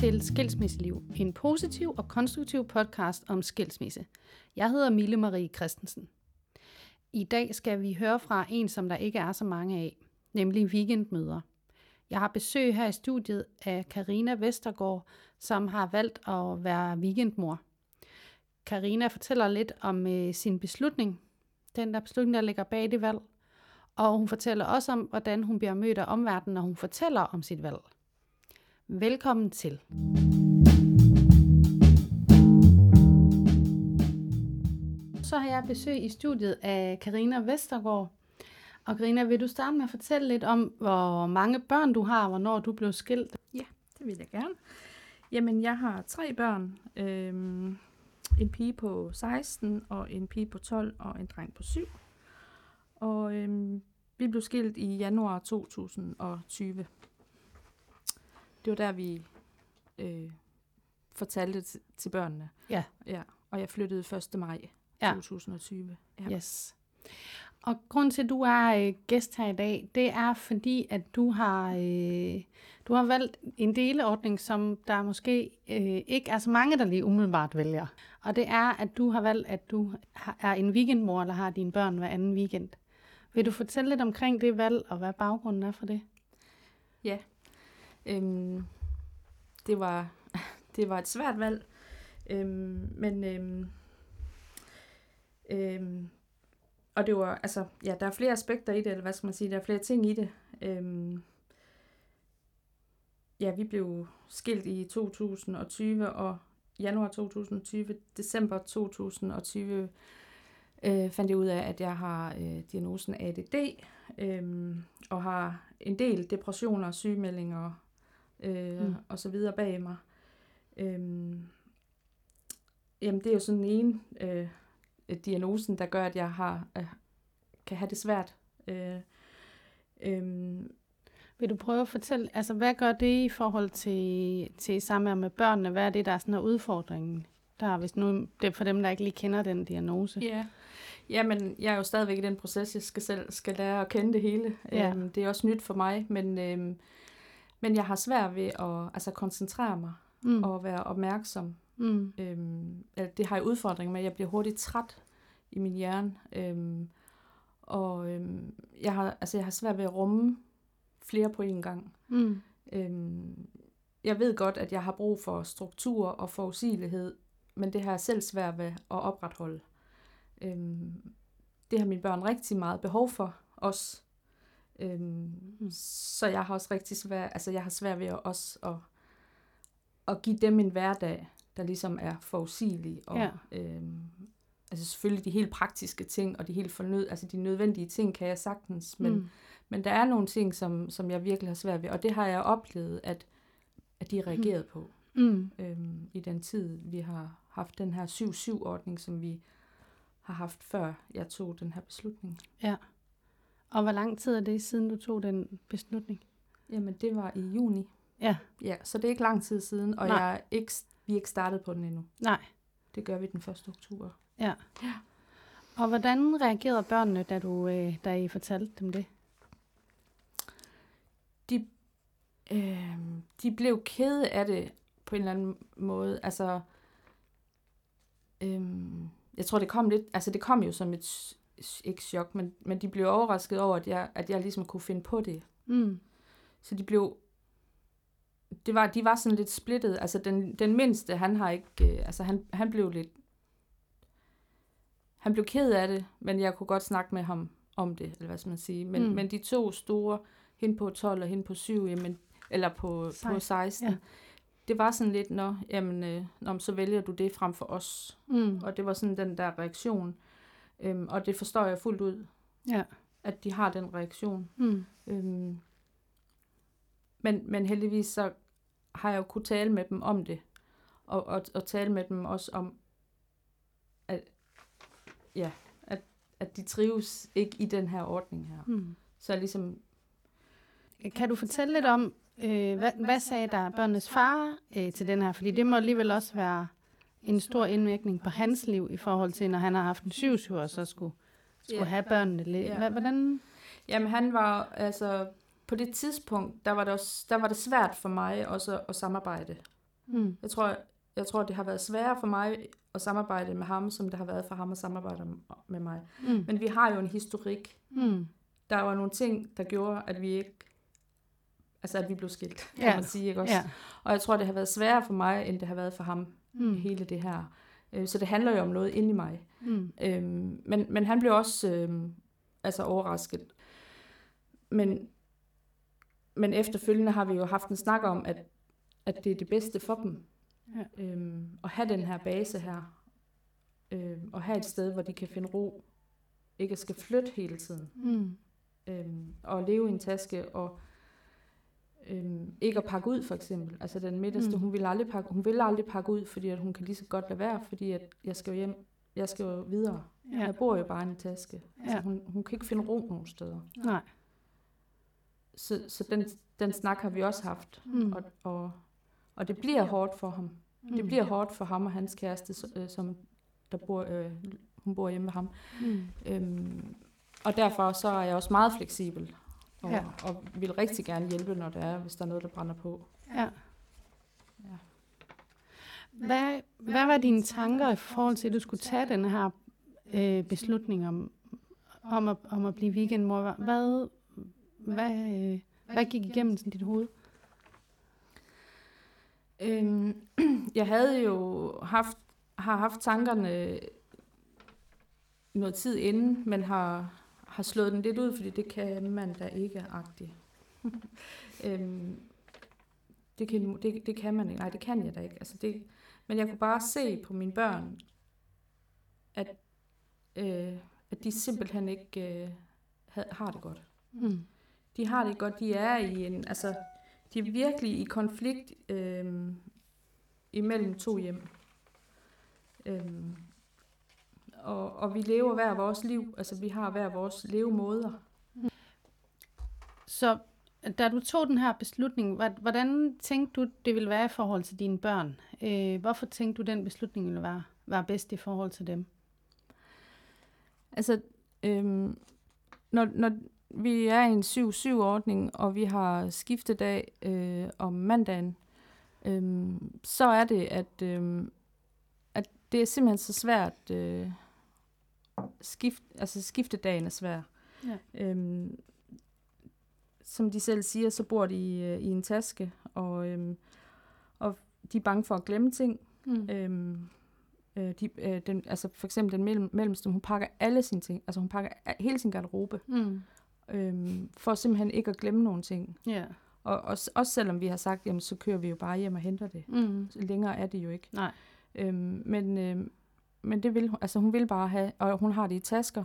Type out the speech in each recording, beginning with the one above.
Til Skilsmisseliv, en positiv og konstruktiv podcast om skilsmisse. Jeg hedder Mille Marie Christensen. I dag skal vi høre fra en, som der ikke er så mange af, nemlig weekendmøder. Jeg har besøg her i studiet af Karina Vestergaard, som har valgt at være weekendmor. Karina fortæller lidt om øh, sin beslutning, den der beslutning, der ligger bag det valg, og hun fortæller også om, hvordan hun bliver mødt af omverdenen, når hun fortæller om sit valg. Velkommen til. Så har jeg besøg i studiet af Karina Vestergaard. Og Karina, vil du starte med at fortælle lidt om, hvor mange børn du har, og hvornår du blev skilt? Ja, det vil jeg gerne. Jamen, jeg har tre børn. Øhm, en pige på 16, og en pige på 12, og en dreng på 7. Og øhm, vi blev skilt i januar 2020. Det var der, vi øh, fortalte til, til børnene. Ja. ja. Og jeg flyttede 1. maj Ja. 2020. Ja. Yes. Og grund til, at du er øh, gæst her i dag, det er fordi, at du har, øh, du har valgt en deleordning, som der måske øh, ikke er så mange, der lige umiddelbart vælger. Og det er, at du har valgt, at du har- er en weekendmor, eller har dine børn hver anden weekend. Vil du fortælle lidt omkring det valg, og hvad baggrunden er for det? Ja. Øhm, det, var, det var et svært valg, øhm, men øhm, øhm, og det var, altså, ja, der er flere aspekter i det, eller hvad skal man sige, der er flere ting i det. Øhm, ja, vi blev skilt i 2020, og januar 2020, december 2020, øh, fandt jeg ud af, at jeg har øh, diagnosen ADD, øh, og har en del depressioner, sygemeldinger øh, Mm. og så videre bag mig. Øhm, jamen, det er jo sådan en øh, diagnosen, der gør, at jeg har øh, kan have det svært. Øh, øhm, Vil du prøve at fortælle, altså hvad gør det i forhold til, til samvær med børnene? Hvad er det, der er sådan en udfordringen? Der, hvis nu, det er for dem, der ikke lige kender den diagnose. Ja, jamen jeg er jo stadigvæk i den proces, jeg skal selv skal lære at kende det hele. Ja. Øhm, det er også nyt for mig, men, øhm, men jeg har svært ved at altså, koncentrere mig Mm. og være opmærksom. Mm. Øhm, eller det har jeg udfordringer med. Jeg bliver hurtigt træt i min hjerne. Øhm, og øhm, jeg, har, altså, jeg har svært ved at rumme flere på en gang. Mm. Øhm, jeg ved godt, at jeg har brug for struktur og forudsigelighed, men det har jeg selv svært ved at opretholde. Øhm, det har mine børn rigtig meget behov for os. Øhm, Mm. Så jeg har også rigtig svært, altså jeg har svært ved at også at, at give dem en hverdag, der ligesom er forudsigelig. Og, Ja. øhm, altså selvfølgelig de helt praktiske ting, og de helt fornød, altså de nødvendige ting kan jeg sagtens, men, mm. men der er nogle ting, som, som jeg virkelig har svært ved, og det har jeg oplevet, at, at de har reageret på Mm. øhm, i den tid, vi har haft den her 7-7-ordning, som vi har haft før jeg tog den her beslutning. Ja. Og hvor lang tid er det, siden du tog den beslutning? Jamen, det var i juni. Ja. Ja, så det er ikke lang tid siden, og Nej. jeg er ikke, vi er ikke startet på den endnu. Nej. Det gør vi den 1. oktober. Ja. Og hvordan reagerede børnene, da, du, øh, da I fortalte dem det? De, øh, de blev kede af det på en eller anden måde. Altså, øh, jeg tror, det kom lidt, altså det kom jo som et, ikke chok, men, men de blev overrasket over, at jeg, at jeg ligesom kunne finde på det. Mm. Så de blev, det var, de var sådan lidt splittet. Altså den, den mindste, han har ikke, øh, altså han, han blev lidt, han blev ked af det, men jeg kunne godt snakke med ham om det, eller hvad skal man sige. Men, Mm. men de to store, hende på 12 og hende på 7, jamen, eller på, 16, på 16, ja. det var sådan lidt, nå, jamen, øh, nå, så vælger du det frem for os. Mm. Og det var sådan den der reaktion. Øhm, og det forstår jeg fuldt ud, Ja. at de har den reaktion. Mm. Øhm, men, men heldigvis så har jeg jo kunnet tale med dem om det. Og, og, og tale med dem også om, at, ja, at, at de trives ikke i den her ordning her. Mm. Så ligesom, Kan du fortælle lidt om, øh, hvad, hvad sagde der børnenes far øh, til den her? Fordi det må alligevel også være en stor indvirkning på hans liv i forhold til, når han har haft en syv og så skulle, skulle Ja. have børnene lidt. Hva- Hvordan? jamen han var, altså, på det tidspunkt, der var det, også, der var det svært for mig også at, at samarbejde Mm. Jeg tror, jeg tror, det har været sværere for mig at samarbejde med ham, som det har været for ham at samarbejde med mig. Mm. Men vi har jo en historik. Mm. Der var nogle ting, der gjorde, at vi ikke altså at vi blev skilt, kan Ja. man sige, ikke også? Ja. Og jeg tror, det har været sværere for mig, end det har været for ham, Mm. hele det her. Øh, Så det handler jo om noget inde i mig. Mm. Øhm, men, men han blev også øhm, altså overrasket. Men, men efterfølgende har vi jo haft en snak om, at, at det er det bedste for dem. Ja. Øhm, at have den her base her. Øhm, og have et sted, hvor de kan finde ro. Ikke skal flytte hele tiden. Mm. Øhm, og leve i en taske og øhm, ikke at pakke ud for eksempel. Altså den midterste, Mm. mm. hun vil aldrig pakke, hun vil aldrig pakke ud, fordi at hun kan lige så godt lade være, fordi at jeg skal jo hjem, jeg skal jo videre. Ja. Jeg bor jo bare i en taske. Altså, Ja. hun, hun kan ikke finde ro nogen steder. Nej. Så, så den, den snak har vi også haft. Mm. Og, og, og det bliver hårdt for ham. Det bliver hårdt for ham og hans kæreste, øh, som der bor, øh, hun bor hjemme med ham. Mm. Øhm, og derfor så er jeg også meget fleksibel. Og, Ja. og vil rigtig gerne hjælpe, når det er, hvis der er noget, der brænder på. Ja. Ja. Hvad, hvad var dine tanker i forhold til, at du skulle tage den her øh, beslutning om, om, at, om at blive weekendmor? Hvad, hvad, øh, hvad gik igennem sådan dit hoved? Øhm, jeg havde jo haft, har haft tankerne noget tid inden, men har, har slået den lidt ud, fordi det kan man da ikke agtigt. øhm, det, kan, det, det kan man ikke. Nej, det kan jeg da ikke. Altså det, men jeg kunne bare se på mine børn, at, øh, at de simpelthen ikke øh, havde, har det godt. Mm. De har det godt. De er i en, altså, de er virkelig i konflikt øhm, imellem to hjem. Øhm, og, og vi lever hver vores liv. Altså, vi har hver vores levemåder. Så da du tog den her beslutning, hvad- hvordan tænkte du, det ville være i forhold til dine børn? Øh, hvorfor tænkte du, den beslutning ville være, være bedst i forhold til dem? Altså, øhm, når, når vi er i en 7-7-ordning, og vi har skiftedag øh, om mandagen, øhm, så er det, at, øhm, at det er simpelthen så svært. Øh, skift, altså skiftedagen er svær. Ja. Øhm, som de selv siger, så bor de i, øh, i en taske, og, øhm, og de er bange for at glemme ting. Mm. Øhm, øh, de, øh, den, altså for eksempel den mellem, mellemste, hun pakker alle sine ting, altså hun pakker hele sin garderobe, Mm. øhm, for simpelthen ikke at glemme nogen ting. Ja. Og også, også selvom vi har sagt, jamen så kører vi jo bare hjem og henter det. Mm. Længere er det jo ikke. Nej. Øhm, men, øhm, men det vil hun, altså hun vil bare have, og hun har det i tasker,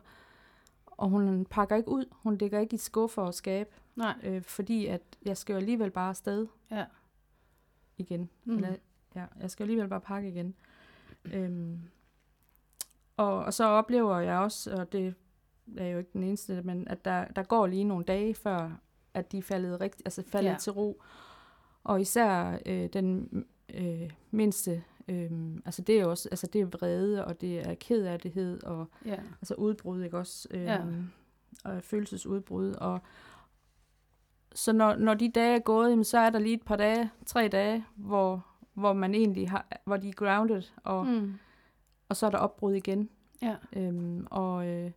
og hun pakker ikke ud, hun lægger ikke i skuffer og skab, Nej. øh, fordi at jeg skal jo alligevel bare afsted Ja. igen. Mm. Eller, ja, jeg skal alligevel bare pakke igen. Øhm, og, og så oplever jeg også, og det er jo ikke den eneste, men at der, der går lige nogle dage før, at de er faldet, rigt, altså faldet ja. til ro. Og især øh, den øh, mindste, øh, altså det er også, altså det er vrede, og det er kedattighed, og Ja. altså udbrud, ikke også? Øhm, Ja. Og følelsesudbrud. Og så når, når de dage er gået, jamen, så er der lige et par dage, tre dage, hvor, hvor man egentlig har, hvor de er grounded, og. Mm. og så er der opbrud igen. Ja. Øhm, og, øh,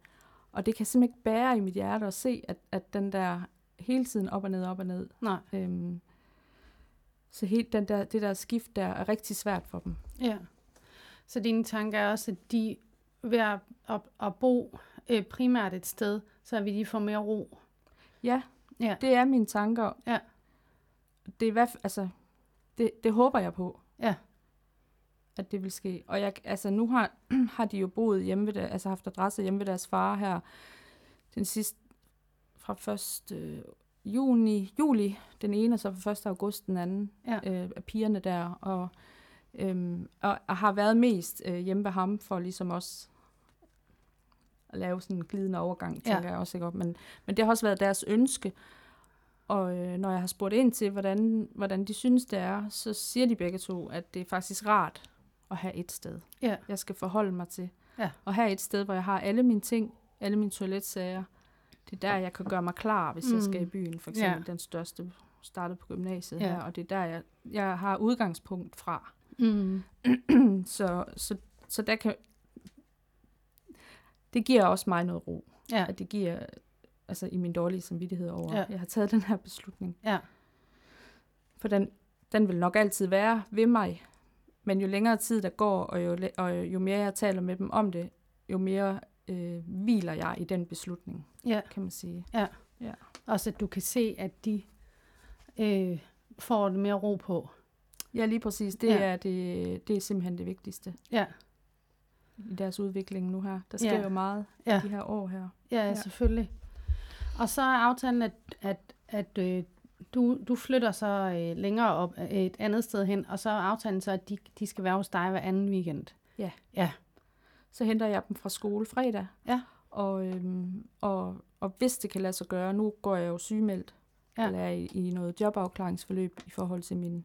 og det kan simpelthen ikke bære i mit hjerte at se, at, at den der hele tiden op og ned, op og ned. Nej. Øhm, så helt den der, det der skift der er rigtig svært for dem. Ja. Så dine tanker er også, at de ved at, at, at bo øh, primært et sted, så vil de få mere ro. Ja, Ja. det er mine tanker. Ja. Det er i hvert fald, altså, det, det håber jeg på. Ja. At det vil ske. Og jeg, altså, nu har, har de jo boet hjemme ved, der, altså haft adresse hjemme ved deres far her, den sidste, fra 1. Øh, juni, juli, den ene, og så fra 1. august den anden, Ja. øh, af pigerne der, og, øhm, og, og har været mest øh, hjemme ved ham, for ligesom også at lave sådan en glidende overgang, Ja. tænker jeg også, ikke? Men, men det har også været deres ønske, og øh, når jeg har spurgt ind til, hvordan, hvordan de synes, det er, så siger de begge to, at det er faktisk rart at have et sted. Ja. Jeg skal forholde mig til. Ja. Og have et sted, hvor jeg har alle mine ting, alle mine toiletsager. Det er der, jeg kan gøre mig klar, hvis mm. jeg skal i Mm. byen, for eksempel Ja. den største startet på gymnasiet Ja. her, og det er der, jeg, jeg har udgangspunkt fra. Mm. så, så, så der kan... Det giver også mig noget ro. Ja. At det giver, altså i min dårlige samvittighed over, Ja. jeg har taget den her beslutning. Ja. For den, den vil nok altid være ved mig. Men jo længere tid der går, og jo, og jo mere jeg taler med dem om det, jo mere øh, hviler jeg i den beslutning, Ja. kan man sige. Også at du kan se, at de øh, får det mere ro på. Ja, lige præcis. Det, Ja. ja. er, det, det er simpelthen det vigtigste Ja. i deres udvikling nu her. Der sker Ja. ja. jo meget Ja. ja. de her år her. Ja, ja. Ja. selvfølgelig. Og så er aftalen, at, at, at øh, du, du flytter så øh, længere op øh, et andet sted hen, og så er aftalen så, at de, de skal være hos dig hver anden weekend. Ja. Ja. Så henter jeg dem fra skole fredag. Ja. Og, øhm, og, og hvis det kan lade sig gøre, nu går jeg jo sygemeldt, Ja. eller er i, i noget jobafklaringsforløb i forhold til min,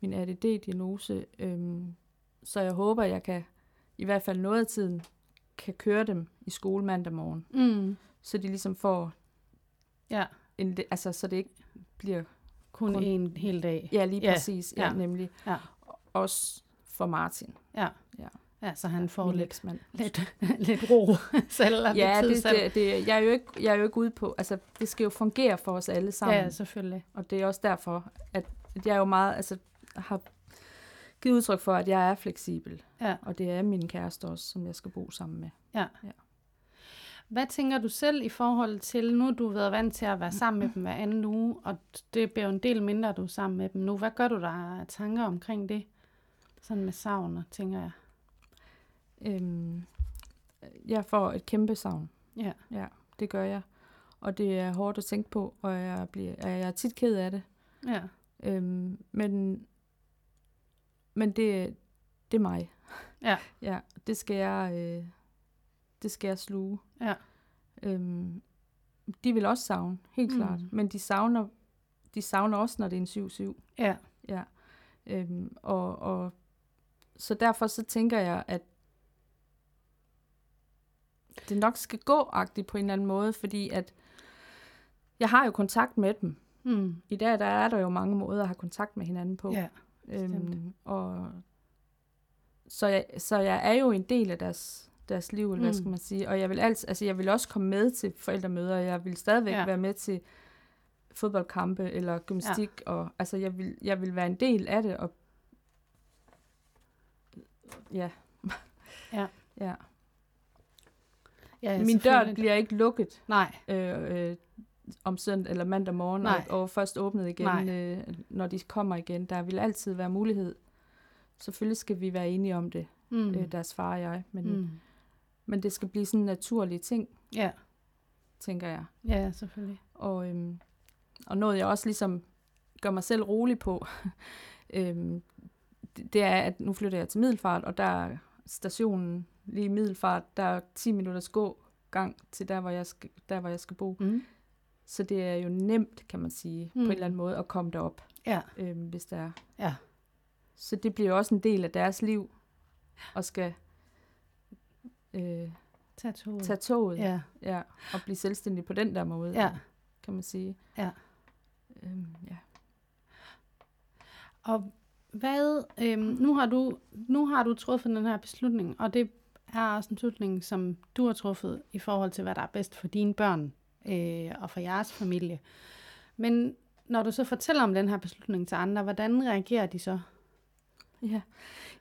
min ADD-diagnose. Øhm, så jeg håber, jeg kan i hvert fald noget af tiden kan køre dem i skole mandag morgen, Mm. så de ligesom får Ja, en, altså så det ikke bliver, kun, kun en hel dag. ja lige Ja, præcis, ja. ja nemlig, Ja. også for Martin. Ja. Ja. Ja, så han får lidt, lidt, lidt ro selv. Ja, det, selv. det, det, jeg, er jo ikke, jeg er jo ikke ude på, altså det skal jo fungere for os alle sammen. Ja, selvfølgelig. Og det er også derfor, at, jeg jo meget, altså har givet udtryk for, at jeg er fleksibel. Ja. Og det er min kæreste også, som jeg skal bo sammen med. Hvad tænker du selv i forhold til, nu har du været vant til at være sammen med dem hver anden uge, og det bliver jo en del mindre, du er sammen med dem nu. Hvad gør du der tanker omkring det? Sådan med savner, tænker jeg. Øhm, jeg får et kæmpe savn. Ja. Ja, det gør jeg. Og det er hårdt at tænke på, og jeg, bliver, jeg er tit ked af det. Ja. Øhm, men men det, det er mig. Ja. Ja, det skal jeg, øh, det skal jeg sluge. Ja. Øhm, de vil også savne, helt Mm. klart. Men de savner, de savner også, når det er en 7-7. Ja. Ja. Øhm, og, og så derfor så tænker jeg, at det nok skal gå agtigt på en eller anden måde, fordi at jeg har jo kontakt med dem. Mm. I dag der er der jo mange måder at have kontakt med hinanden på. Ja. bestemt. øhm, og så jeg, så jeg er jo en del af deres, deres liv, eller hvad Mm. skal man sige. Og jeg vil, altså, altså, jeg vil også komme med til forældremøder, og jeg vil stadigvæk ja. være med til fodboldkampe eller gymnastik. Ja. Og, altså, jeg vil, jeg vil være en del af det. Og, ja. Ja. ja. Ja Min dør bliver ikke lukket Nej. øh, øh, om søndag eller mandag morgen, Nej. og, og først åbnet igen, Nej. øh, når de kommer igen. Der vil altid være mulighed. Selvfølgelig skal vi være enige om det, Mm. øh, deres far og jeg, men, mm. mm. men det skal blive sådan en naturlig ting, Ja. tænker jeg. ja, selvfølgelig. Og, øhm, og noget, jeg også ligesom gør mig selv rolig på, øhm, det, det er, at nu flytter jeg til Middelfart, og der er stationen lige i Middelfart, der er 10 minutters gå gang til der, hvor jeg skal, der, hvor jeg skal bo. Mm. Så det er jo nemt, kan man sige, mm. Mm. på en eller anden måde, at komme derop, Ja. øhm, hvis der er. Ja. Så det bliver også en del af deres liv, og skal øh, Tag toget. tage toget Ja. ja, og blive selvstændig på den der måde, Ja. kan man sige. Ja. Øhm, ja. Og hvad, øhm, nu, har du, nu har du truffet den her beslutning, og det er også en beslutning, som du har truffet i forhold til, hvad der er bedst for dine børn øh, og for jeres familie. Men når du så fortæller om den her beslutning til andre, hvordan reagerer de så? ja.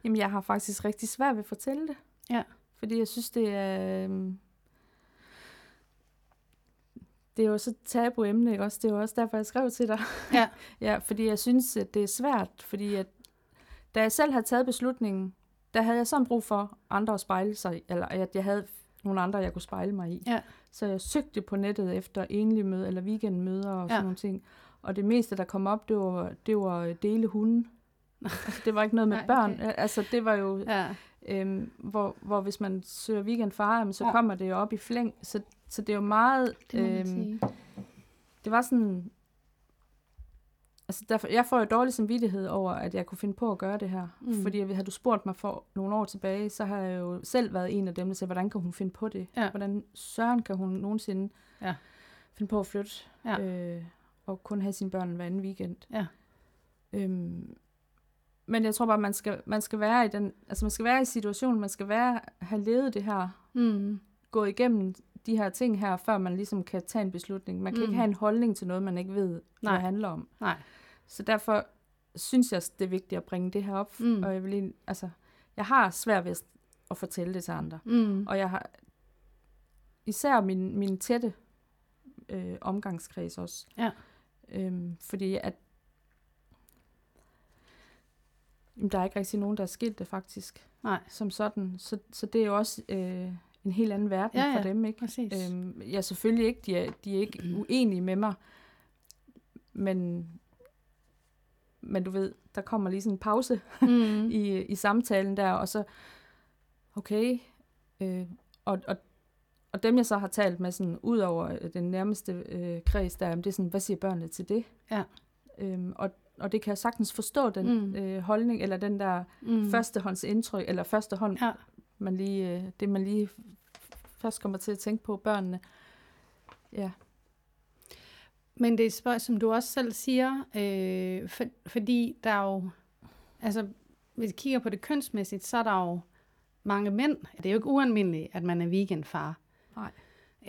Jamen, jeg har faktisk rigtig svært ved at fortælle det. Ja. Fordi jeg synes, det er... øhm, Det er jo så tabu emne, ikke også? Det er jo også derfor, jeg skrev til dig. Ja. ja, fordi jeg synes, at det er svært, fordi at, da jeg selv havde taget beslutningen, der havde jeg sådan brug for andre at spejle sig eller at jeg havde nogle andre, jeg kunne spejle mig i. Ja. Så jeg søgte på nettet efter enlige møder, eller weekendmøder og sådan Ja. nogle ting. Og det meste, der kom op, det var, det var dele hunden. altså, det var ikke noget med Nej, børn. okay. Altså, det var jo, Ja. øhm, hvor, hvor hvis man søger weekendfar, jamen, så Ja. kommer det jo op i flæng. Så, så det er jo meget... Det øhm, det var sådan... Altså, derfor, jeg får jo dårlig samvittighed over, at jeg kunne finde på at gøre det her. Mm. Fordi havde du spurgt mig for nogle år tilbage, så har jeg jo selv været en af dem, der siger, hvordan kan hun finde på det? Ja. Hvordan søren kan hun nogensinde Ja. finde på at flytte? Ja. Øh, at kun have sine børn hver anden weekend. Ja. Øhm, men jeg tror bare, man skal, man skal være i den, altså man skal være i situationen, man skal være, have levet det her, Mm. gået igennem de her ting her, før man ligesom kan tage en beslutning. Man kan mm. Ikke have en holdning til noget, man ikke ved, hvad Nej. det handler om. Nej. Så derfor synes jeg, det er vigtigt at bringe det her op. Mm. Og jeg vil altså, jeg har svært ved at- at fortælle det til andre. Mm. Og jeg har især min, min tætte øh, omgangskreds også. Ja. Øhm, fordi at jamen, der er ikke rigtig nogen, der er skilt det faktisk. Nej. Som sådan. Så, så det er jo også øh, en helt anden verden Ja, for ja. dem, ikke? Præcis. Øhm, ja, selvfølgelig ikke. De er, de er ikke uenige med mig. Men, men du ved, der kommer lige sådan en pause Mm. i, i samtalen der, og så, okay, øh, og, og, og dem jeg så har talt med, sådan, ud over øh, den nærmeste øh, kreds der, det er sådan, hvad siger børnene til det? Ja. Øhm, og, og det kan jeg sagtens forstå, den Mm. mm. øh, holdning, eller den der Mm. mm. førstehånds indtryk, eller første hånd, Ja. Man lige, øh, det man lige først kommer til at tænke på børnene. Ja. Men det er et spørgsmål, som du også selv siger, øh, for, fordi der er jo, altså hvis vi kigger på det kønsmæssigt, så er der jo mange mænd. Det er jo ikke ualmindeligt, at man er weekendfar. Nej.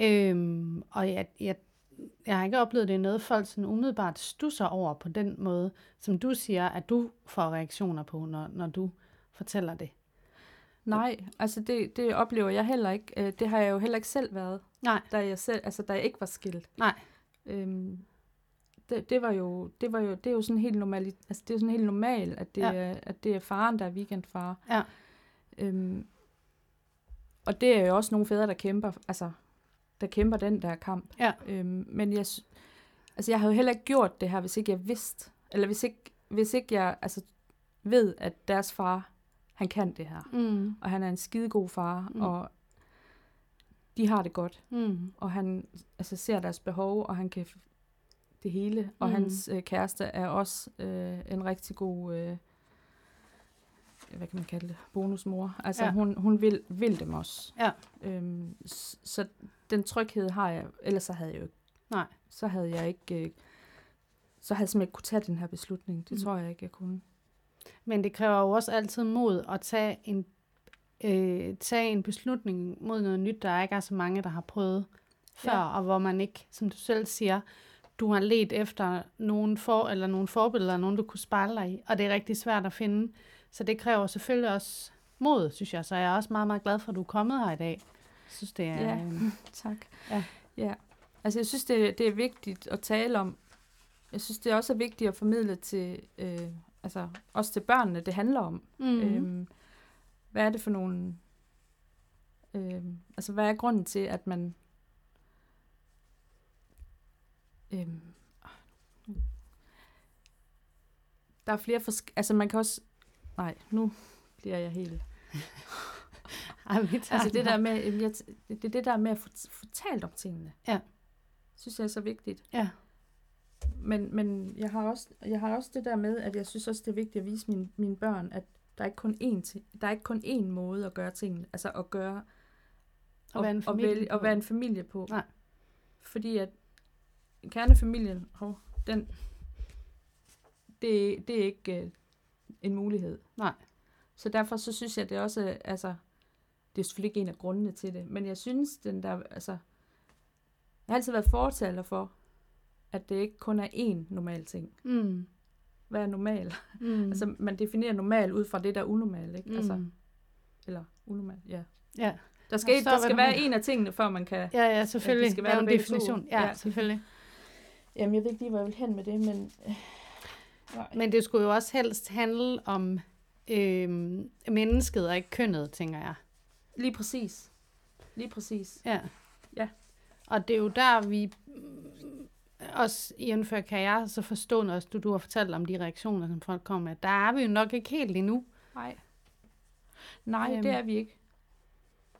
Øhm, og jeg, jeg, jeg har ikke oplevet, det er noget, folk sådan umiddelbart stusser over på den måde, som du siger, at du får reaktioner på, når, når du fortæller det. Nej, altså det, det oplever jeg heller ikke. Øh, Det har jeg jo heller ikke selv været, Nej, da jeg, selv, altså, da jeg ikke var skilt. nej. Øhm, det, det var jo, det var jo, det er jo sådan helt normalt, altså det er sådan helt normalt, at det, Ja. er, at det er faren, der er weekendfar. Ja. Øhm, og det er jo også nogle fædre, der kæmper, altså, der kæmper den der kamp. Ja. Øhm, men jeg, altså jeg havde jo heller ikke gjort det her, hvis ikke jeg vidste, eller hvis ikke, hvis ikke jeg altså, ved, at deres far, han kan det her. Mm. Og han er en skidegod far, Mm. og de har det godt Mm. og han altså, ser deres behov, og han kan det hele. Og Mm. hans øh, kæreste er også øh, en rigtig god, øh, hvad kan man kalde det, bonusmor. Altså Ja. hun, hun vil, vil dem også. Ja. Øhm, så den tryghed har jeg, ellers så havde jeg jo ikke, Nej. så havde jeg ikke, øh, så havde jeg simpelthen ikke kunne tage den her beslutning. Det mm. tror jeg ikke, jeg kunne. Men det kræver jo også altid mod at tage en, øh, tage en beslutning mod noget nyt, der ikke er så mange, der har prøvet før, ja. Og hvor man ikke, som du selv siger, du har let efter nogen, for, eller nogle forbilleder, nogen du kunne spejle dig i, og det er rigtig svært at finde. Så det kræver selvfølgelig også mod, synes jeg. Så jeg er også meget, meget glad for, at du er kommet her i dag. Jeg synes, det er... Ja. øh, Tak. Ja. ja. Altså, jeg synes, det, det er vigtigt at tale om. Jeg synes, det er også vigtigt at formidle til, øh, altså, også til børnene, det handler om. mm. Øhm, hvad er det for nogle... Øh, altså, hvad er grunden til, at man... Øh, der er flere forsk- Altså, man kan også... Nej, nu bliver jeg helt... Ej, Altså det der med, jeg, det, det det der med at få, få talt om tingene. Ja. Synes jeg er så vigtigt. Ja. Men, men jeg, har også, jeg har også det der med, at jeg synes også, det er vigtigt at vise mine, mine børn, at der er ikke kun én, der er ikke kun én måde at gøre tingene, altså at gøre, At være en og, familie vælge, på. at være en familie på. Nej. Fordi at kernefamilien, hov, den, det, det er ikke øh, en mulighed. Nej. Så derfor så synes jeg, det også, altså, det er selvfølgelig ikke en af grundene til det, men jeg synes, den der, altså, jeg har altid været fortaler for, at det ikke kun er én normal ting. Mm, Hvad er normal? mm. Altså, man definerer normal ud fra det, der er unormalt, ikke? mm. Altså, eller unormal, ja. ja. Der skal, forstår, der skal være mener. en af tingene, før man kan... ja, ja, selvfølgelig. skal være en to. definition. Ja, Ja. selvfølgelig. Jamen, jeg ved ikke lige, hvor jeg vil hen med det, men... Nej. Men det skulle jo også helst handle om øh, mennesket og ikke kønnet, tænker jeg. Lige præcis. Lige præcis. Ja. Ja. Og det er jo der, vi også i indfør kan jeg så forstå, når du, du har fortalt om de reaktioner, som folk kommer med. Der er vi jo nok ikke helt endnu. Nej. Nej, Øhm. det er vi ikke.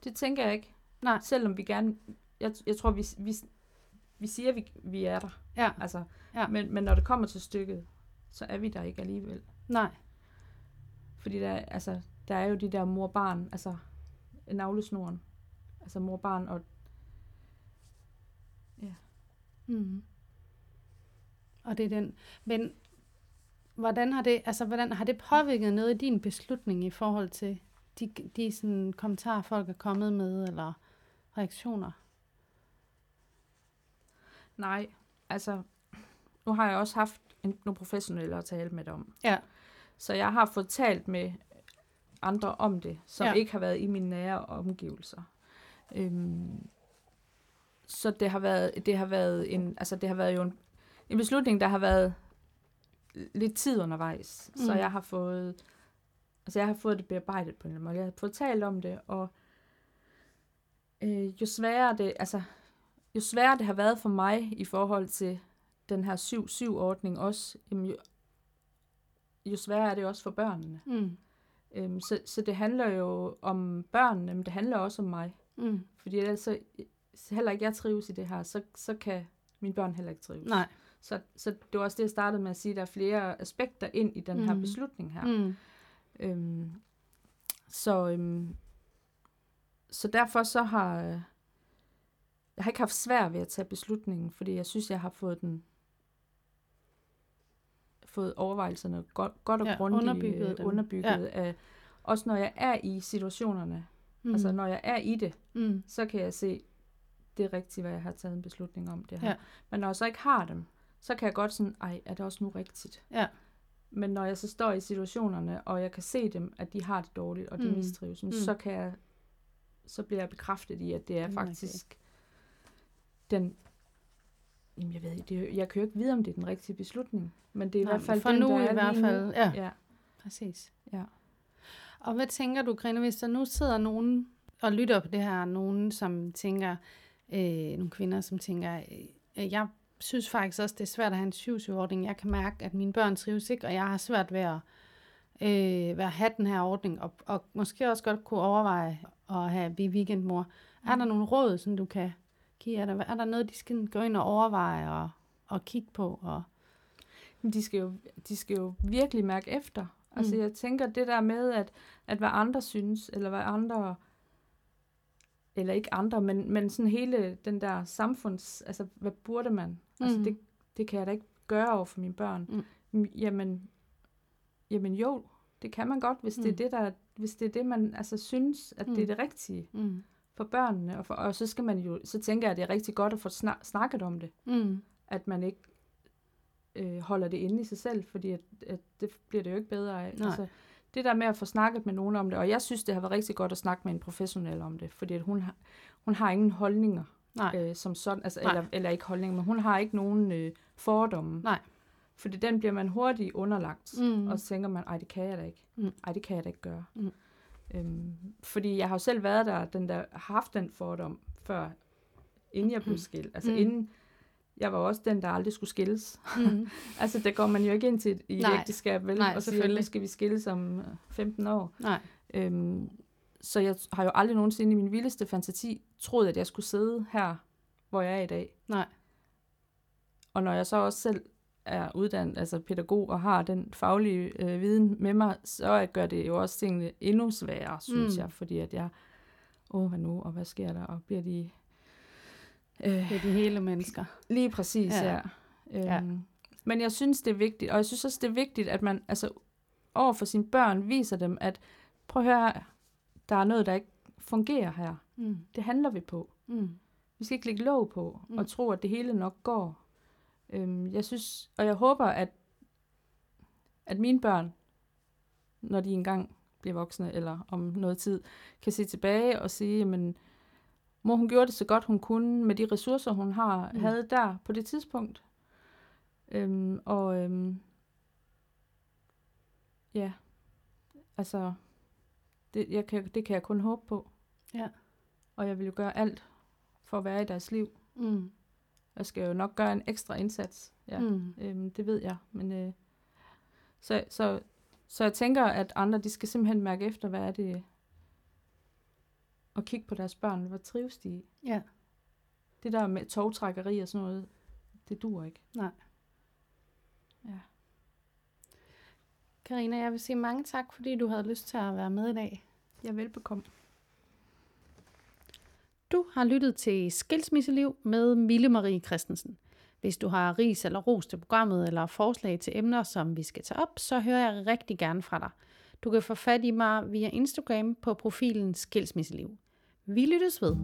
Det tænker jeg ikke. Nej. Selvom vi gerne... Jeg, jeg tror, vi, vi, vi siger, at vi, vi er der. Ja, Altså, Ja. men, men når det kommer til stykket, så er vi der ikke alligevel. nej. Fordi der, altså, der er jo de der mor-barn, altså navlesnoren. Altså mor-barn og... Mm. Og det er den. Men hvordan har det, altså, hvordan har det påvirket noget i din beslutning i forhold til de, de sådan, kommentarer, folk er kommet med, eller reaktioner? Nej, altså, nu har jeg også haft en, nogle professionelle at tale med om. Ja. Så jeg har fået talt med andre om det, som ja. ikke har været i mine nære omgivelser. Øhm, så det har været, det har været en, altså det har været jo en, en beslutning, der har været lidt tid undervejs. Mm. Så jeg har fået, altså jeg har fået det bearbejdet på en eller anden måde. Jeg har fået talt om det, og øh, jo sværere det, altså jo sværere det har været for mig i forhold til den her 7-7-ordning også, jamen jo, jo sværere er det også for børnene. Mm. Øhm, så, så det handler jo om børnene, men det handler også om mig. Mm. Fordi ellers så heller ikke jeg trives i det her, så, så kan mine børn heller ikke trives. Nej. Så, så det var også det, jeg startede med at sige, at der er flere aspekter ind i den her Mhm. beslutning her. Mm. Øhm, så, øhm, så derfor så har øh, jeg har ikke haft svært ved at tage beslutningen, fordi jeg synes, jeg har fået den fået overvejelserne godt, godt og Ja, grundigt underbygget øh, dem. underbygget af, også når jeg er i situationerne, Mm. mm. altså når jeg er i det, mm. så kan jeg se, det er rigtigt, hvad jeg har taget en beslutning om det her. Ja. Men når jeg så ikke har dem, så kan jeg godt sådan, ej, er det også nu rigtigt? Ja. Men når jeg så står i situationerne, og jeg kan se dem, at de har det dårligt, og de Mm. mistrives, mm. Så kan jeg, så bliver jeg bekræftet i, at det er faktisk den, jamen jeg ved det, jeg kan jo ikke vide, om det er den rigtige beslutning, men det er i Nej, hvert fald for den, nu der i er hvert fald, ja. ja. Præcis. Ja. Og hvad tænker du, Grine, hvis der nu sidder nogen og lytter på det her, nogen som tænker, øh, nogle kvinder, som tænker, øh, jeg synes faktisk også, det er svært at have en syvsyvordning. Jeg kan mærke, at mine børn trives ikke, og jeg har svært ved at, øh, ved at have den her ordning, og, og måske også godt kunne overveje at have blive weekendmor. Mm. Er der nogle råd, som du kan give? Er der, er der noget, de skal gå ind og overveje og, og kigge på? Og, de skal jo, de skal jo virkelig mærke efter. Altså Mm. jeg tænker det der med, at, at hvad andre synes, eller hvad andre, eller ikke andre, men, men sådan hele den der samfunds, altså hvad burde man? Mm. Altså Mm. det, det kan jeg da ikke gøre over for mine børn. Mm. Jamen, jamen jo, det kan man godt, hvis mm. det er Mm. det, der, hvis det er det, man altså synes, at mm. det er Mm. det rigtige mm, for børnene. Og, for, og så skal man jo, så tænker jeg, at det er rigtig godt at få snak, snakket om det mm, at man ikke øh, holder det inde i sig selv, fordi at, at det bliver det jo ikke bedre af. Nej. Altså, det der med at få snakket med nogen om det, og jeg synes, det har været rigtig godt at snakke med en professionel om det, fordi at hun, har, hun har ingen holdninger nej, øh, som sådan, altså, Nej. eller, eller ikke holdninger, men hun har ikke nogen øh, fordomme. Nej. Fordi den bliver man hurtigt underlagt, Mm. og så tænker man, ej, det kan jeg da ikke. Mm. Ej, det kan jeg da ikke gøre. Mm. Øhm, fordi jeg har jo selv været der, den der haft den fordom, før, inden jeg blev skilt. Altså Mm. inden, jeg var også den, der aldrig skulle skilles. mm, Altså, der går man jo ikke ind til et, i et ægteskab, vel? Nej, og selvfølgelig. skal vi skilles om øh, 15 år. nej, Øhm, så jeg har jo aldrig nogensinde i min vildeste fantasi troet, at jeg skulle sidde her, hvor jeg er i dag. nej, Og når jeg så også selv er uddannet, altså pædagog, og har den faglige øh, viden med mig, så gør det jo også tingene endnu sværere, synes Mm. jeg. Fordi at jeg, åh, hvad nu, og hvad sker der, og bliver de... Øh, det er de hele mennesker. Lige præcis, Ja. ja. ja. Ja. Øhm, Men jeg synes, det er vigtigt, og jeg synes også, det er vigtigt, at man altså, over for sine børn viser dem, at prøv at høre, her, der er noget, der ikke fungerer her. Mm, Det handler vi på. mm, Vi skal ikke lægge låg på Mm. og tro, at det hele nok går. Øhm, jeg synes, og jeg håber, at, at mine børn, når de engang bliver voksne, eller om noget tid, kan se tilbage og sige, jamen, mor hun gjorde det så godt hun kunne med de ressourcer, hun har mm. havde der på det tidspunkt. Øhm, og øhm, ja, altså, det, jeg kan, det kan jeg kun håbe på. Ja. Og jeg vil jo gøre alt for at være i deres liv. mm, Jeg skal jo nok gøre en ekstra indsats. Ja, mm. øhm, det ved jeg. Men, øh, så, så, så jeg tænker, at andre de skal simpelthen mærke efter, hvad er det, og kigge på deres børn. Hvad trives de ja, Det der med togtrækkeri og sådan noget, det dur ikke. nej. Karina, jeg vil sige mange tak, fordi du havde lyst til at være med i dag. Jeg er velbekomme. Du har lyttet til Skilsmisseliv med Mille Marie Christensen. Hvis du har ris eller ros til programmet eller forslag til emner, som vi skal tage op, så hører jeg rigtig gerne fra dig. Du kan få fat i mig via Instagram på profilen Skilsmisseliv. Vi lyttes ved.